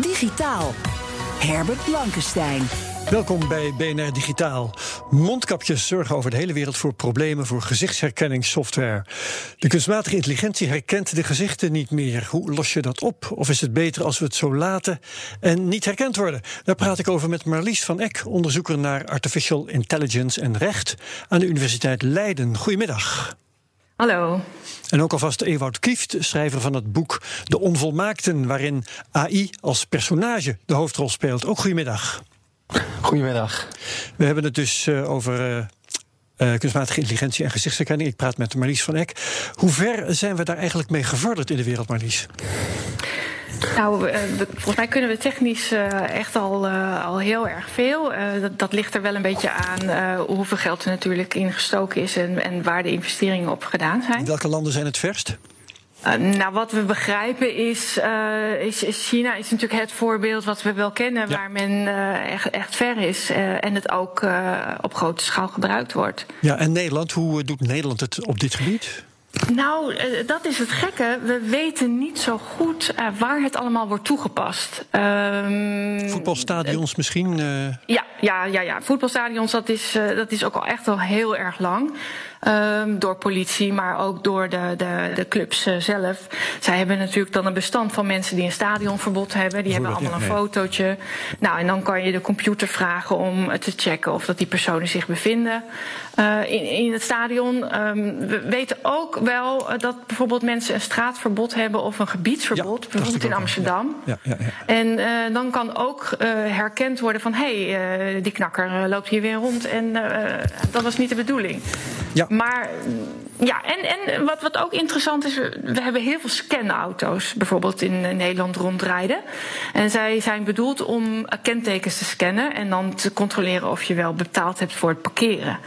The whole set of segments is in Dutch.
Digitaal. Herbert Blankenstein. Welkom bij BNR Digitaal. Mondkapjes zorgen over de hele wereld voor problemen voor gezichtsherkenningssoftware. De kunstmatige intelligentie herkent de gezichten niet meer. Hoe los je dat op? Of is het beter als we het zo laten en niet herkend worden? Daar praat ik over met Marlies van Eck, onderzoeker naar artificial intelligence en recht aan de Universiteit Leiden. Goedemiddag. Hallo. En ook alvast Ewout Kieft, schrijver van het boek De Onvolmaakten, waarin AI als personage de hoofdrol speelt. Ook goedemiddag. Goedemiddag. We hebben het dus uh, over. Uh, uh, kunstmatige intelligentie en gezichtsherkenning. Ik praat met Marlies van Eck. Hoe ver zijn we daar eigenlijk mee gevorderd in de wereld, Marlies? Nou, volgens mij kunnen we technisch echt al, al heel erg veel. Dat, dat, ligt er wel een beetje aan hoeveel geld er natuurlijk in gestoken is en, en waar de investeringen op gedaan zijn. In welke landen zijn het verst? Uh, nou, wat we begrijpen is, uh, is, is, China is natuurlijk het voorbeeld wat we wel kennen, ja. waar men uh, echt, echt, ver is en het ook op grote schaal gebruikt wordt. Ja, en Nederland, hoe doet Nederland het op dit gebied? Nou, dat is het gekke. We weten niet zo goed uh, waar het allemaal wordt toegepast. Um, Voetbalstadions uh, misschien? Uh... Ja, ja, ja, ja, voetbalstadions, dat is, dat is ook al echt al heel erg lang. Um, door politie, maar ook door de, de, de clubs zelf. Zij hebben natuurlijk dan een bestand van mensen die een stadionverbod hebben. Die hebben allemaal een fotootje. Nou, en dan kan je de computer vragen om te checken of dat die personen zich bevinden in, in het stadion. Um, we weten ook wel dat bijvoorbeeld mensen een straatverbod hebben of een gebiedsverbod, ja, bijvoorbeeld in Amsterdam. Ja, ja, en uh, dan kan ook herkend worden van hé, hey, die knakker loopt hier weer rond en dat was niet de bedoeling. Ja. Maar ja, en, en wat, wat ook interessant is, we hebben heel veel scanauto's bijvoorbeeld in Nederland rondrijden. En zij zijn bedoeld om kentekens te scannen en dan te controleren of je wel betaald hebt voor het parkeren.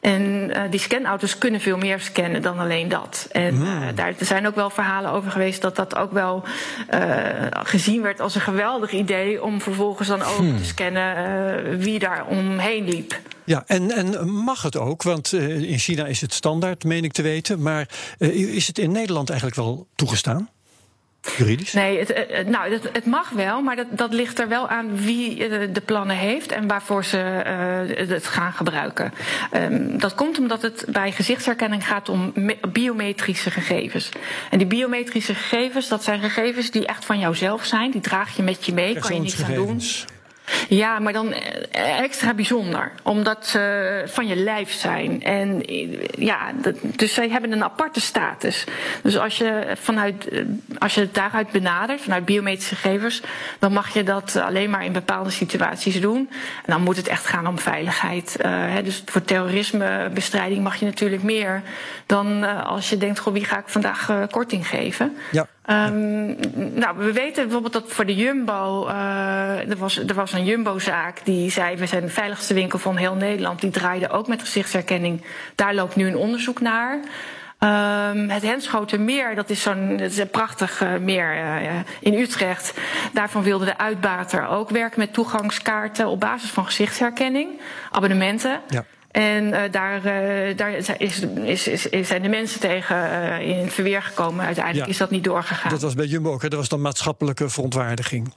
En uh, die scanauto's kunnen veel meer scannen dan alleen dat. En uh, daar er zijn ook wel verhalen over geweest dat dat ook wel uh, gezien werd als een geweldig idee om vervolgens dan ook hmm. te scannen wie daar omheen liep. Ja, en, en mag het ook? Want in China is het standaard, meen ik te weten. Maar is het in Nederland eigenlijk wel toegestaan? Juridisch? Nee, het, het, nou, het, het, mag wel, maar dat, dat ligt er wel aan wie de plannen heeft en waarvoor ze uh, het gaan gebruiken. Um, dat komt omdat het bij gezichtsherkenning gaat om biometrische gegevens. En die biometrische gegevens, dat zijn gegevens die echt van jouzelf zijn. Die draag je met je mee, kan je niets aan doen. Ja, maar dan extra bijzonder. Omdat ze van je lijf zijn. En ja, dus zij hebben een aparte status. Dus als je, vanuit, als je het daaruit benadert, vanuit biometrische gegevens, dan mag je dat alleen maar in bepaalde situaties doen. En dan moet het echt gaan om veiligheid. Dus voor terrorismebestrijding mag je natuurlijk meer dan als je denkt, goh, wie ga ik vandaag korting geven? Ja. Um, nou, we weten bijvoorbeeld dat voor de Jumbo, uh, er, was, er was een Jumbo-zaak die zei: we zijn de veiligste winkel van heel Nederland. Die draaide ook met gezichtsherkenning. Daar loopt nu een onderzoek naar. Um, het Henschotenmeer, dat is zo'n prachtig uh, meer uh, in Utrecht. Daarvan wilde de uitbater ook werken met toegangskaarten op basis van gezichtsherkenning, abonnementen. Ja. En uh, daar, uh, daar is, is, is, zijn de mensen tegen uh, in het verweer gekomen. Uiteindelijk ja, is dat niet doorgegaan. Dat was bij Jumbo ook. Hè? Dat was dan maatschappelijke verontwaardiging.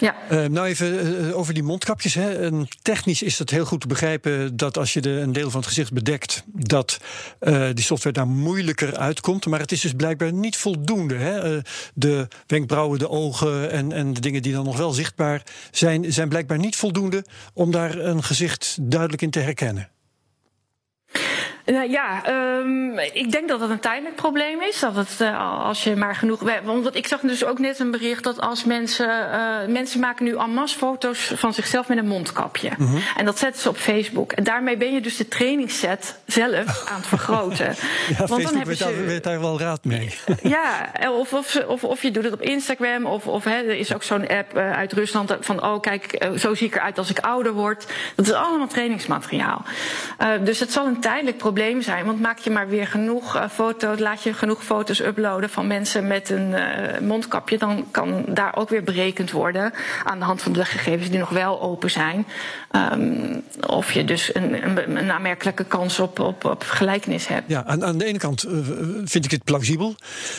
Ja. nou even over die mondkapjes. Hè. En technisch is het heel goed te begrijpen dat als je de, een deel van het gezicht bedekt, dat die software daar moeilijker uitkomt. Maar het is dus blijkbaar niet voldoende. Hè. de wenkbrauwen, de ogen en, en de dingen die dan nog wel zichtbaar zijn, zijn blijkbaar niet voldoende om daar een gezicht duidelijk in te herkennen. Nou ja, um, ik denk dat het een tijdelijk probleem is. Dat het uh, als je maar genoeg. Want ik zag dus ook net een bericht dat als mensen. Uh, mensen maken nu en masse foto's van zichzelf met een mondkapje. Mm -hmm. En dat zetten ze op Facebook. En daarmee ben je dus de trainingsset zelf aan het vergroten. ja, Want Facebook dan weet, ze, daar, daar wel raad mee. ja, of, of, of, of, je doet het op Instagram. Of, of hè, er is ook zo'n app uh, uit Rusland van. Oh, kijk, zo zie ik eruit als ik ouder word. Dat is allemaal trainingsmateriaal. dus het zal een tijdelijk probleem probleem zijn. Want maak je maar weer genoeg uh, foto's, laat je genoeg foto's uploaden van mensen met een uh, mondkapje, dan kan daar ook weer berekend worden aan de hand van de gegevens die nog wel open zijn. Um, of je dus een, een, kans op, op, op gelijkenis hebt. Ja, aan, aan de ene kant uh, vind ik het plausibel.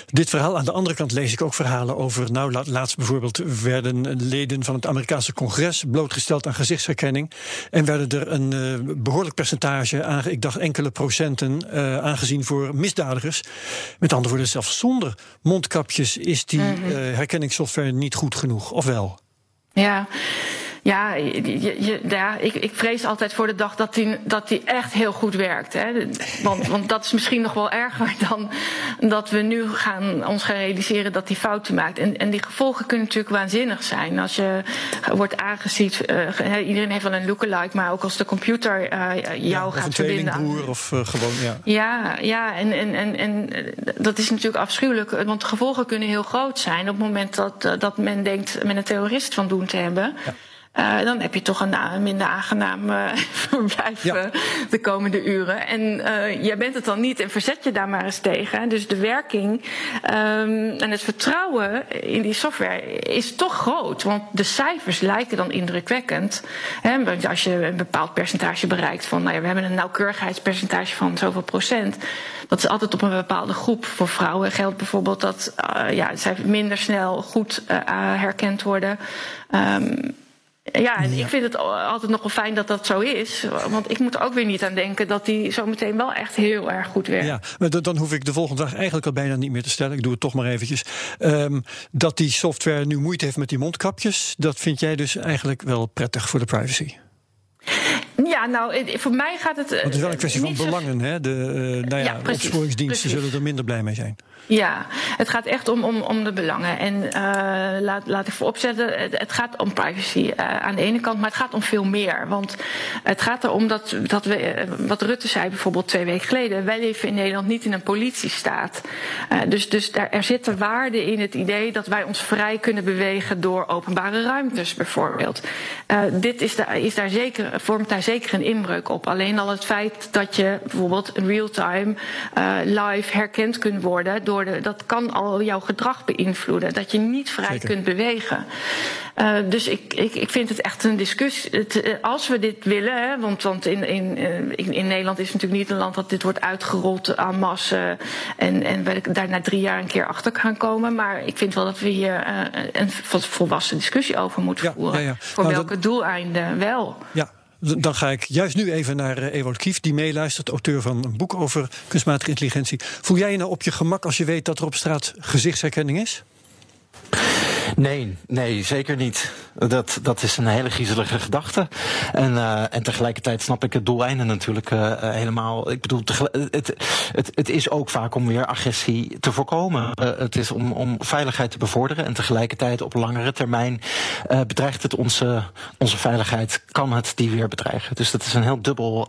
Dit verhaal. Aan de andere kant lees ik ook verhalen over. Nou, laatst bijvoorbeeld werden leden van het Amerikaanse congres blootgesteld aan gezichtsherkenning. En werden er een behoorlijk percentage aan, ik dacht enkele procent procenten uh, aangezien voor misdadigers. Met andere woorden, zelfs zonder mondkapjes is die uh, herkenningssoftware niet goed genoeg, of wel? Ja. Ja, je, je, ja ik, ik, vrees altijd voor de dag dat die, dat die echt heel goed werkt. Hè. Want, want dat is misschien nog wel erger dan dat we nu gaan, ons gaan realiseren dat die fouten maakt. En, en die gevolgen kunnen natuurlijk waanzinnig zijn. Als je wordt aangezien, uh, iedereen heeft wel een lookalike, maar ook als de computer uh, jou ja, gaat een verbinden. Of uh, gewoon, ja. Ja, ja en, en, en, en dat is natuurlijk afschuwelijk, want de gevolgen kunnen heel groot zijn op het moment dat, dat men denkt met een terrorist van doen te hebben. Ja. Uh, dan heb je toch een, een minder aangenaam uh, verblijf ja. de komende uren. En uh, jij bent het dan niet en verzet je daar maar eens tegen. Dus de werking um, en het vertrouwen in die software is toch groot. Want de cijfers lijken dan indrukwekkend. Hè, als je een bepaald percentage bereikt van, nou ja, we hebben een nauwkeurigheidspercentage van zoveel procent. Dat is altijd op een bepaalde groep. Voor vrouwen geldt bijvoorbeeld dat ja, zij minder snel goed herkend worden. Um, ja, en ik vind het altijd nog wel fijn dat dat zo is. Want ik moet er ook weer niet aan denken dat die zometeen wel echt heel erg goed werkt. Ja, maar dan hoef ik de volgende dag eigenlijk al bijna niet meer te stellen. Ik doe het toch maar eventjes. Um, dat die software nu moeite heeft met die mondkapjes, dat vind jij dus eigenlijk wel prettig voor de privacy? Ja, nou, voor mij gaat het. Want het is wel een kwestie van belangen, hè? De, uh, nou ja, ja precies, opsporingsdiensten precies. zullen er minder blij mee zijn. Ja, het gaat echt om, om, om de belangen. En uh, laat, laat ik vooropzetten, het, het gaat om privacy uh, aan de ene kant, maar het gaat om veel meer. Want het gaat erom dat, dat we, wat Rutte zei bijvoorbeeld twee weken geleden, wij leven in Nederland niet in een politiestaat. Dus dus daar, er zitten waarden in het idee dat wij ons vrij kunnen bewegen door openbare ruimtes bijvoorbeeld. dit is, daar, is daar zeker, vormt daar zeker een inbreuk op. Alleen al het feit dat je bijvoorbeeld real-time live herkend kunt worden door de, dat kan al jouw gedrag beïnvloeden. Dat je niet vrij Zeker. kunt bewegen. Uh, dus ik, ik, ik vind het echt een discussie. Het, als we dit willen, hè, want, want in, in, in, in, Nederland is het natuurlijk niet een land dat dit wordt uitgerold aan massen. En, en we daar na drie jaar een keer achter gaan komen. Maar ik vind wel dat we hier uh, een volwassen discussie over moeten ja, voeren. Ja, ja. Voor nou, welke dat... doeleinden wel. Ja, dan ga ik juist nu even naar uh, Ewout Kief, die meeluistert, auteur van een boek over kunstmatige intelligentie. Voel jij je nou op je gemak als je weet dat er op straat gezichtsherkenning is? Nee, nee, zeker niet. Dat, dat is een hele griezelige gedachte. En, uh, en tegelijkertijd snap ik het doeleinde natuurlijk uh, helemaal. Ik bedoel, het, het, het is ook vaak om weer agressie te voorkomen. Het is om, om veiligheid te bevorderen. En tegelijkertijd op langere termijn bedreigt het onze, onze veiligheid. Kan het die weer bedreigen. Dus dat is een heel dubbel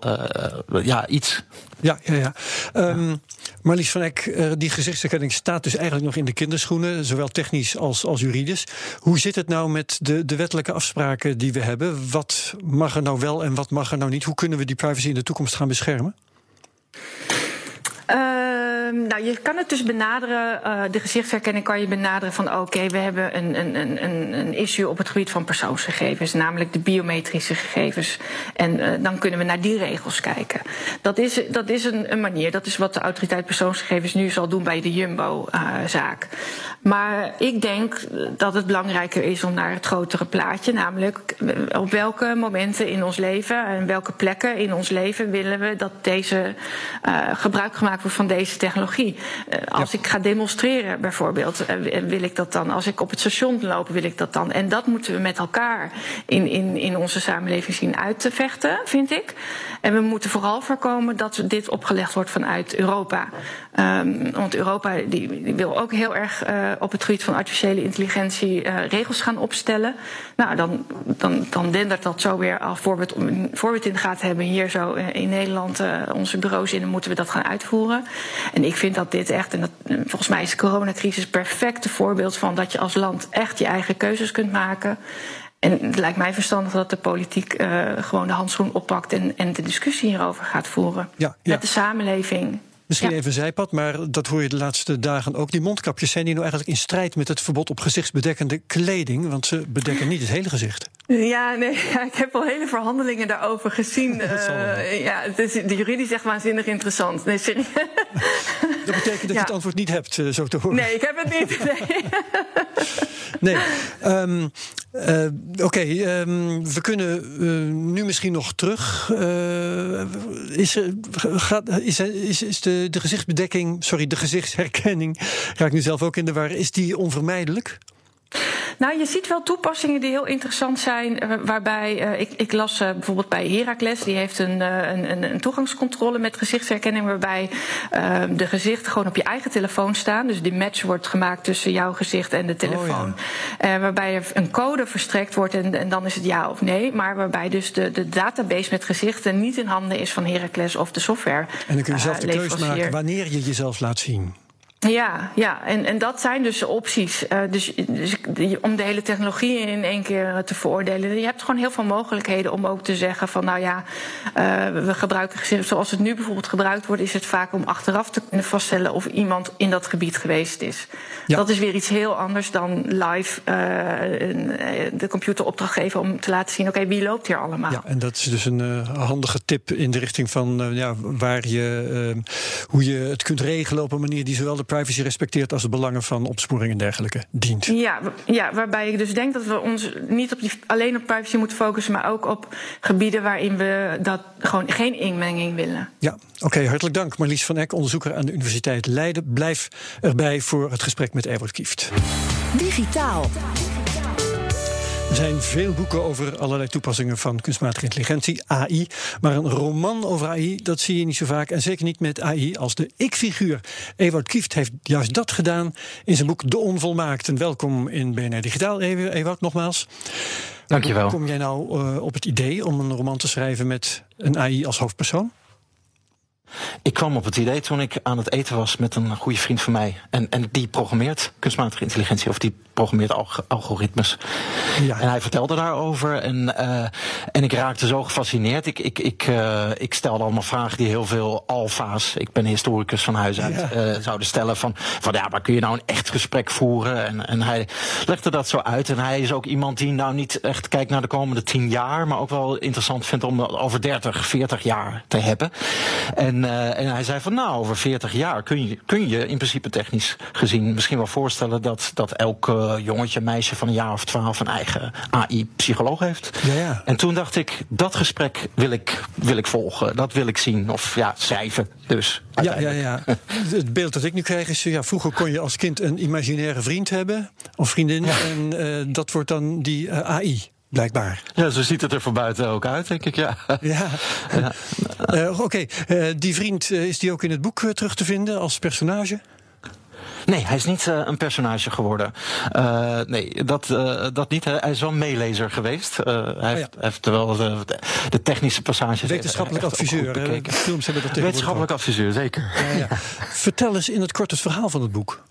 ja, iets. Ja, ja, ja. Um, Marlies van Eck, die gezichtsherkenning staat dus eigenlijk nog in de kinderschoenen. Zowel technisch als, als juridisch. Hoe zit het nou met de, de wettelijke afspraken die we hebben? Wat mag er nou wel en wat mag er nou niet? Hoe kunnen we die privacy in de toekomst gaan beschermen? Uh, nou, je kan het dus benaderen, uh, de gezichtsherkenning kan je benaderen van oké, we hebben een, een, een, een issue op het gebied van persoonsgegevens, namelijk de biometrische gegevens. En uh, dan kunnen we naar die regels kijken. Dat is, dat is een, een manier, dat is wat de autoriteit persoonsgegevens nu zal doen bij de Jumbo-zaak. Maar ik denk dat het belangrijker is om naar het grotere plaatje, namelijk op welke momenten in ons leven en welke plekken in ons leven willen we dat deze gebruik gemaakt wordt van deze technologie. Uh, als ik ga demonstreren bijvoorbeeld, uh, wil ik dat dan. Als ik op het station loop, wil ik dat dan. En dat moeten we met elkaar in, in, in onze samenleving zien uit te vechten, vind ik. En we moeten vooral voorkomen dat dit opgelegd wordt vanuit Europa. Um, want Europa die, die, wil ook heel erg uh, op het gebied van artificiële intelligentie uh, regels gaan opstellen. Nou, dan, dan, dan dendert dat zo weer af. Voor we het, voor we het in de gaten hebben hier zo in Nederland uh, onze bureaus in, dan moeten we dat gaan uitvoeren. En ik vind dat dit echt, en dat, volgens mij is de coronacrisis het perfecte voorbeeld van dat je als land echt je eigen keuzes kunt maken. En het lijkt mij verstandig dat de politiek uh, gewoon de handschoen oppakt en, en de discussie hierover gaat voeren. Ja, ja. Met de samenleving. Misschien Ja. even zijpad, maar dat hoor je de laatste dagen ook. Die mondkapjes zijn die nou eigenlijk in strijd met het verbod op gezichtsbedekkende kleding? Want ze bedekken niet het hele gezicht. Ja, nee, ja, ik heb al hele verhandelingen daarover gezien. Uh, ja, het is, de juridisch echt waanzinnig interessant. Nee, serieus. Dat betekent dat Ja. je het antwoord niet hebt, eh, zo te horen. Nee, ik heb het niet. Nee. Nee. Ehm, eh, Oké, ehm, we kunnen eh, nu misschien nog terug. Is, gaat, is, is, is de, de gezichtsbedekking, sorry, de gezichtsherkenning, raak ik nu zelf ook in de war, is die onvermijdelijk? Nou, je ziet wel toepassingen die heel interessant zijn. eh, waarbij eh, ik, ik las eh, bijvoorbeeld bij Heracles, die heeft een, een, een, toegangscontrole met gezichtsherkenning. Waarbij de gezichten gewoon op je eigen telefoon staan. Dus die match wordt gemaakt tussen jouw gezicht en de telefoon. Eh, waarbij er een code verstrekt wordt en, en dan is het ja of nee. Maar waarbij dus de, de database met gezichten niet in handen is van Heracles of de software. En dan kun je zelf de keuze leverancier. maken wanneer je jezelf laat zien. Ja, ja. En, en dat zijn dus opties. Eh, dus, dus om de hele technologie in één keer eh, te veroordelen. Je hebt gewoon heel veel mogelijkheden om ook te zeggen van nou ja, eh, we gebruiken. Zoals het nu bijvoorbeeld gebruikt wordt, is het vaak om achteraf te kunnen vaststellen of iemand in dat gebied geweest is. Ja. Dat is weer iets heel anders dan live de computer opdracht geven om te laten zien, oké, wie loopt hier allemaal? Ja, en dat is dus een handige tip in de richting van ja, waar je, hoe je het kunt regelen op een manier die zowel de privacy respecteert als de belangen van opsporing en dergelijke dient. Ja, ja, waarbij ik dus denk dat we ons niet op die, alleen op privacy moeten focussen, maar ook op gebieden waarin we dat gewoon geen inmenging willen. Ja, oké, hartelijk dank Marlies van Eck, onderzoeker aan de Universiteit Leiden. Blijf erbij voor het gesprek met Evert Kieft. Digitaal. Er zijn veel boeken over allerlei toepassingen van kunstmatige intelligentie, AI. Maar een roman over AI, dat zie je niet zo vaak. En zeker niet met AI als de ik-figuur. Ewout Kieft heeft juist dat gedaan in zijn boek De Onvolmaakten. Welkom in BNR Digitaal, Ewo- Ewout, nogmaals. Dankjewel. Hoe kom jij nou eh, op het idee om een roman te schrijven met een AI als hoofdpersoon? Ik kwam op het idee toen ik aan het eten was met een goede vriend van mij. En, en die programmeert kunstmatige intelligentie, of die programmeert alg- algoritmes. Ja. En hij vertelde daarover en, eh, en ik raakte zo gefascineerd. Ik, ik, ik, eh, ik stelde allemaal vragen die heel veel alfa's, ik ben historicus van huis uit, Ja. eh, zouden stellen. Van, van ja, maar kun je nou een echt gesprek voeren? En, en hij legde dat zo uit. En hij is ook iemand die nou niet echt kijkt naar de komende tien jaar, maar ook wel interessant vindt om dat over 30, 40 jaar te hebben. En, en hij zei van nou, over 40 jaar kun je, kun je in principe technisch gezien misschien wel voorstellen dat, dat elk jongetje, meisje van een jaar of twaalf een eigen AI-psycholoog heeft. Ja, ja. En toen dacht ik, dat gesprek wil ik, wil ik volgen, dat wil ik zien. Of ja, schrijven dus. Ja, ja, ja. Het beeld dat ik nu krijg is, ja, vroeger kon je als kind een imaginaire vriend hebben of vriendin. En eh, dat wordt dan die eh, AI, blijkbaar. Ja, zo ziet het er van buiten ook uit, denk ik, ja. Ja. Eh, Oké, die vriend, is die ook in het boek terug te vinden als personage? Nee, hij is niet eh, een personage geworden. Eh, nee, dat, eh, dat niet. Hij is wel een meelezer geweest. Eh, hij, heeft, heeft wel de, de technische passages. Wetenschappelijk adviseur. Films hebben dat Wetenschappelijk adviseur, zeker. Ja, ja. Vertel eens in het kort het verhaal van het boek.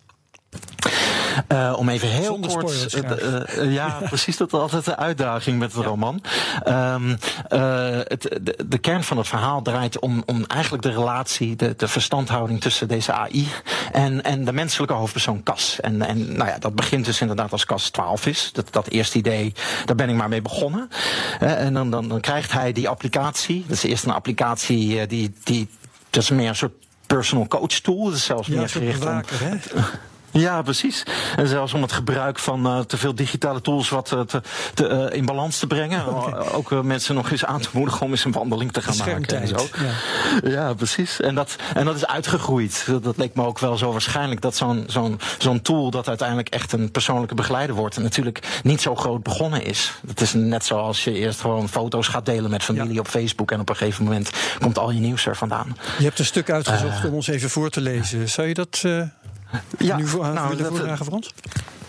Eh, om even heel Zonder kort. eh, eh, ja, precies. Dat is altijd de uitdaging met de roman. Ehm, eh, het, de, de kern van het verhaal draait om, om eigenlijk de relatie, de, de verstandhouding tussen deze AI en, en de menselijke hoofdpersoon Cas. En, en nou ja, dat begint dus inderdaad als Cas 12 is. Dat, dat eerste idee, daar ben ik maar mee begonnen. En dan, dan, dan krijgt hij die applicatie. Dat is eerst een applicatie die. die dat is meer een soort personal coach tool. Dat is zelfs Ja, meer gericht om bewaker, hè? Ja, precies. En zelfs om het gebruik van uh, te veel digitale tools wat uh, te, te, uh, in balans te brengen. Okay. Ook mensen nog eens aan te moedigen om eens een wandeling te gaan maken. En zo. Ja. ja. precies. En dat, en dat is uitgegroeid. Dat, dat leek me ook wel zo waarschijnlijk dat zo'n zo'n zo'n tool dat uiteindelijk echt een persoonlijke begeleider wordt. En natuurlijk niet zo groot begonnen is. Het is net zoals je eerst gewoon foto's gaat delen met familie ja. op Facebook. En op een gegeven moment komt al je nieuws er vandaan. Je hebt een stuk uitgezocht om ons even voor te lezen. Zou je dat ja, nu voor, nou, willen voordragen voor ons?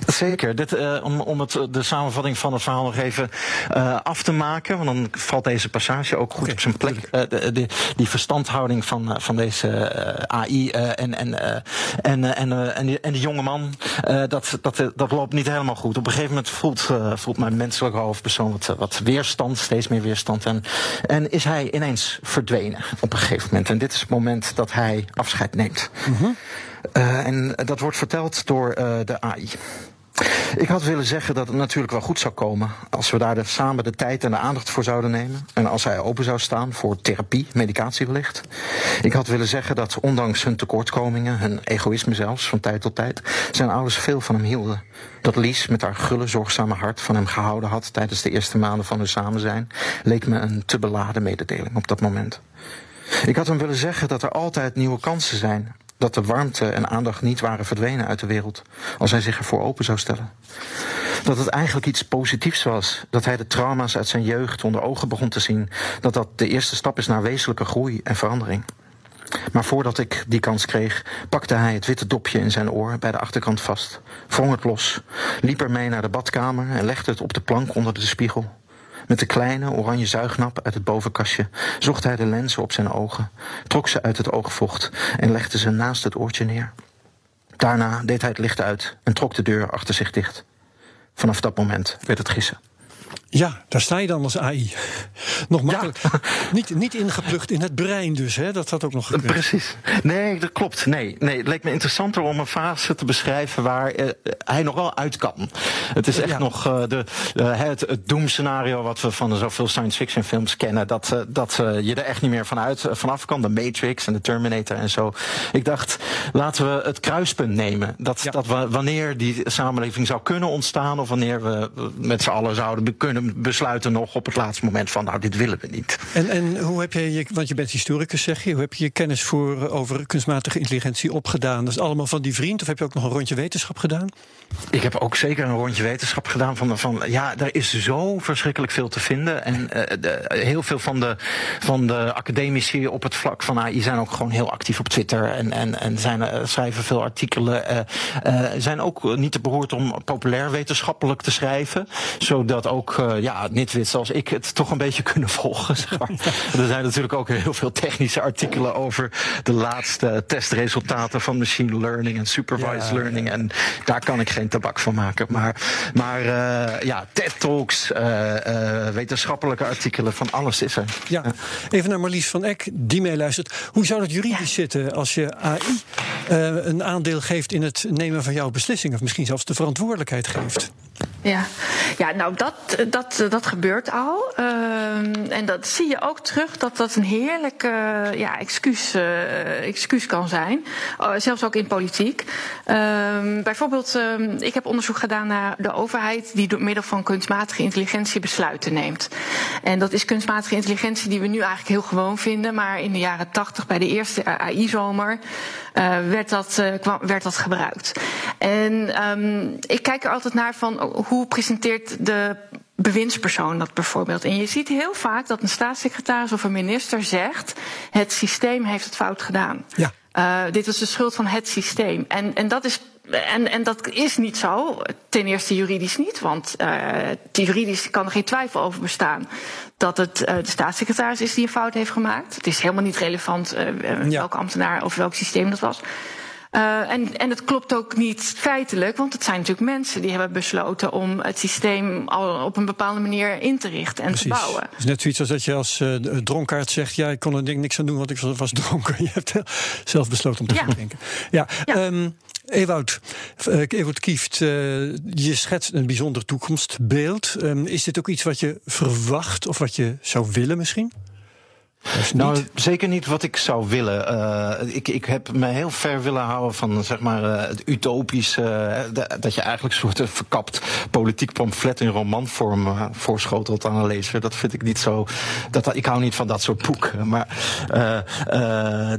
Zeker. Dit, uh, om, om het, de samenvatting van het verhaal nog even uh, af te maken. Want dan valt deze passage ook goed okay, op zijn plek. Uh, de, de, die verstandhouding van, van deze AI en, en, en, en, en, die, en die jonge man. dat, dat, dat loopt niet helemaal goed. Op een gegeven moment voelt, voelt mijn menselijke hoofdpersoon wat, wat weerstand. Steeds meer weerstand. En, en is hij ineens verdwenen op een gegeven moment. En dit is het moment dat hij afscheid neemt. Mm -hmm. Uh, en dat wordt verteld door uh, de AI. Ik had willen zeggen dat het natuurlijk wel goed zou komen als we daar samen de tijd en de aandacht voor zouden nemen. En als hij open zou staan voor therapie, medicatie wellicht. Ik had willen zeggen dat ondanks hun tekortkomingen, hun egoïsme zelfs van tijd tot tijd, zijn ouders veel van hem hielden. Dat Lies met haar gulle, zorgzame hart van hem gehouden had tijdens de eerste maanden van hun samen zijn, leek me een te beladen mededeling op dat moment. Ik had hem willen zeggen dat er altijd nieuwe kansen zijn dat de warmte en aandacht niet waren verdwenen uit de wereld als hij zich ervoor open zou stellen. Dat het eigenlijk iets positiefs was, dat hij de trauma's uit zijn jeugd onder ogen begon te zien, dat dat de eerste stap is naar wezenlijke groei en verandering. Maar voordat ik die kans kreeg, pakte hij het witte dopje in zijn oor bij de achterkant vast, wrong het los, liep ermee naar de badkamer en legde het op de plank onder de spiegel. Met de kleine oranje zuignap uit het bovenkastje zocht hij de lenzen op zijn ogen, trok ze uit het oogvocht en legde ze naast het oortje neer. Daarna deed hij het licht uit en trok de deur achter zich dicht. Vanaf dat moment werd het gissen. Ja, daar sta je dan als AI. Nog makkelijk. Ja. Niet, niet ingeplucht in het brein dus, hè? Dat had ook nog gebeurd. Precies. Nee, dat klopt. Nee, nee, het leek me interessanter om een fase te beschrijven waar uh, hij nog wel uit kan. Het is echt ja. nog uh, de, uh, het, het doemscenario wat we van zoveel science fiction films kennen. Dat, dat je er echt niet meer vanuit, vanaf kan. De Matrix en de Terminator en zo. Ik dacht, laten we het kruispunt nemen. Dat, ja. dat we, wanneer die samenleving zou kunnen ontstaan... of wanneer we met z'n allen zouden kunnen besluiten nog op het laatste moment van nou, dit willen we niet. En, en hoe heb je, je, want je bent historicus zeg je, hoe heb je je kennis voor, over kunstmatige intelligentie opgedaan? Dat is allemaal van die vriend of heb je ook nog een rondje wetenschap gedaan? Ik heb ook zeker een rondje wetenschap gedaan. Van, van, ja, er is zo verschrikkelijk veel te vinden. En uh, de, heel veel van de, van de academici op het vlak van AI zijn ook gewoon heel actief op Twitter. En, en, en zijn, uh, schrijven veel artikelen. Uh, zijn ook niet te behoord om populair wetenschappelijk te schrijven. Zodat ook ja, nitwits zoals ik het toch een beetje kunnen volgen. Zeg maar. Er zijn natuurlijk ook heel veel technische artikelen over de laatste testresultaten van machine learning en supervised ja, learning. En daar kan ik geen tabak van maken. Maar, maar uh, ja, TED-talks, uh, uh, wetenschappelijke artikelen, van alles is er. Ja, even naar Marlies van Eck, die meeluistert. Hoe zou dat juridisch ja. zitten als je AI een aandeel geeft in het nemen van jouw beslissing? Of misschien zelfs de verantwoordelijkheid geeft? Ja, ja nou dat, dat, dat gebeurt al. Uh, en dat zie je ook terug dat dat een heerlijk uh, ja, excuus, uh, excuus kan zijn. Uh, zelfs ook in politiek. Ehm, bijvoorbeeld, ehm, ik heb onderzoek gedaan naar de overheid die door middel van kunstmatige intelligentie besluiten neemt. En dat is kunstmatige intelligentie die we nu eigenlijk heel gewoon vinden. Maar in de jaren tachtig bij de eerste AI-zomer werd, dat, werd dat gebruikt. En ik kijk er altijd naar van hoe presenteert de bewindspersoon dat bijvoorbeeld. En je ziet heel vaak dat een staatssecretaris of een minister zegt: het systeem heeft het fout gedaan. Ja. Uh, dit was de schuld van het systeem. En, en dat is. En, en dat is niet zo. Ten eerste juridisch niet, want uh, juridisch kan er geen twijfel over bestaan dat het uh, de staatssecretaris is die een fout heeft gemaakt. Het is helemaal niet relevant uh, ja. welke ambtenaar of welk systeem dat was. Uh, en, en het klopt ook niet feitelijk, want het zijn natuurlijk mensen die hebben besloten om het systeem al op een bepaalde manier in te richten en Precies. te bouwen. Het is net zoiets als dat je als uh, dronkaard zegt: Ja, ik kon er niks aan doen, want ik was dronken. Je hebt zelf besloten om te gaan drinken. Ja, ja. Um, Ewout, uh, Ewout Kieft, uh, je schetst een bijzonder toekomstbeeld. Um, is dit ook iets wat je verwacht of wat je zou willen misschien? Nou, zeker niet wat ik zou willen. Uh, ik, ik heb me heel ver willen houden van zeg maar, uh, het utopische. Uh, dat je eigenlijk een soort verkapt politiek pamflet in romanvorm voorschotelt aan een lezer. Dat vind ik niet zo. Dat, ik hou niet van dat soort boeken. Maar,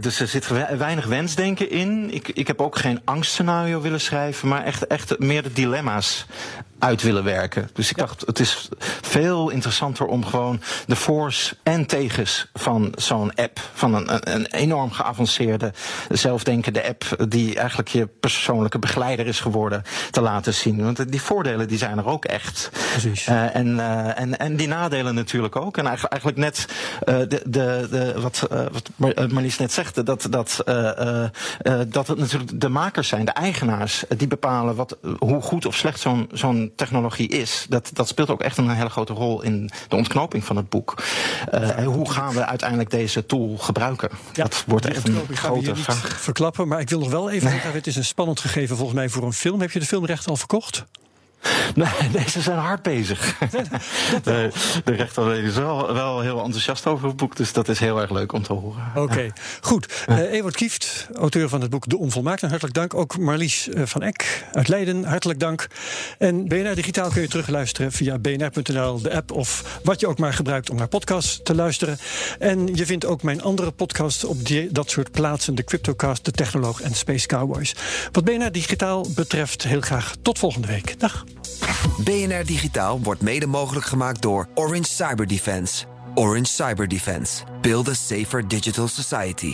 dus er zit weinig wensdenken in. Ik, ik heb ook geen angstscenario willen schrijven, maar echt, echt meer de dilemma's uit willen werken. Dus ik dacht, het is veel interessanter om gewoon de voor's en tegens van zo'n app, van een, een enorm geavanceerde, zelfdenkende app, die eigenlijk je persoonlijke begeleider is geworden, te laten zien. Want die voordelen die zijn er ook echt. Precies. Uh, en, uh, en, en die nadelen natuurlijk ook. En eigenlijk, eigenlijk net uh, de, de, de, wat, wat Marlies net zegt, dat, dat, dat het natuurlijk de makers zijn, de eigenaars, die bepalen wat, hoe goed of slecht zo'n zo'n technologie is, dat, dat speelt ook echt een hele grote rol in de ontknoping van het boek. Uh, hoe gaan we uiteindelijk deze tool gebruiken? Ja, dat wordt echt een grote vraag. Verklappen, maar ik wil nog wel even nee. het is een spannend gegeven volgens mij voor een film. Heb je de filmrecht al verkocht? Nee, nee, ze zijn hard bezig. de, de rechterleden is wel, wel heel enthousiast over het boek, dus dat is heel erg leuk om te horen. Oké, ja. goed. Uh, Ewart Kieft, auteur van het boek De Onvolmaakte, hartelijk dank. Ook Marlies uh, van Eck uit Leiden, hartelijk dank. En BNR Digitaal kun je terugluisteren via bnr.nl, de app of wat je ook maar gebruikt om naar podcasts te luisteren. En je vindt ook mijn andere podcasts op die, dat soort plaatsen, de Cryptocast, de Technoloog en Space Cowboys. Wat BNR Digitaal betreft, heel graag tot volgende week. Dag. BNR Digitaal wordt mede mogelijk gemaakt door Orange Cyber Defense. Orange Cyber Defense. Build a safer digital society.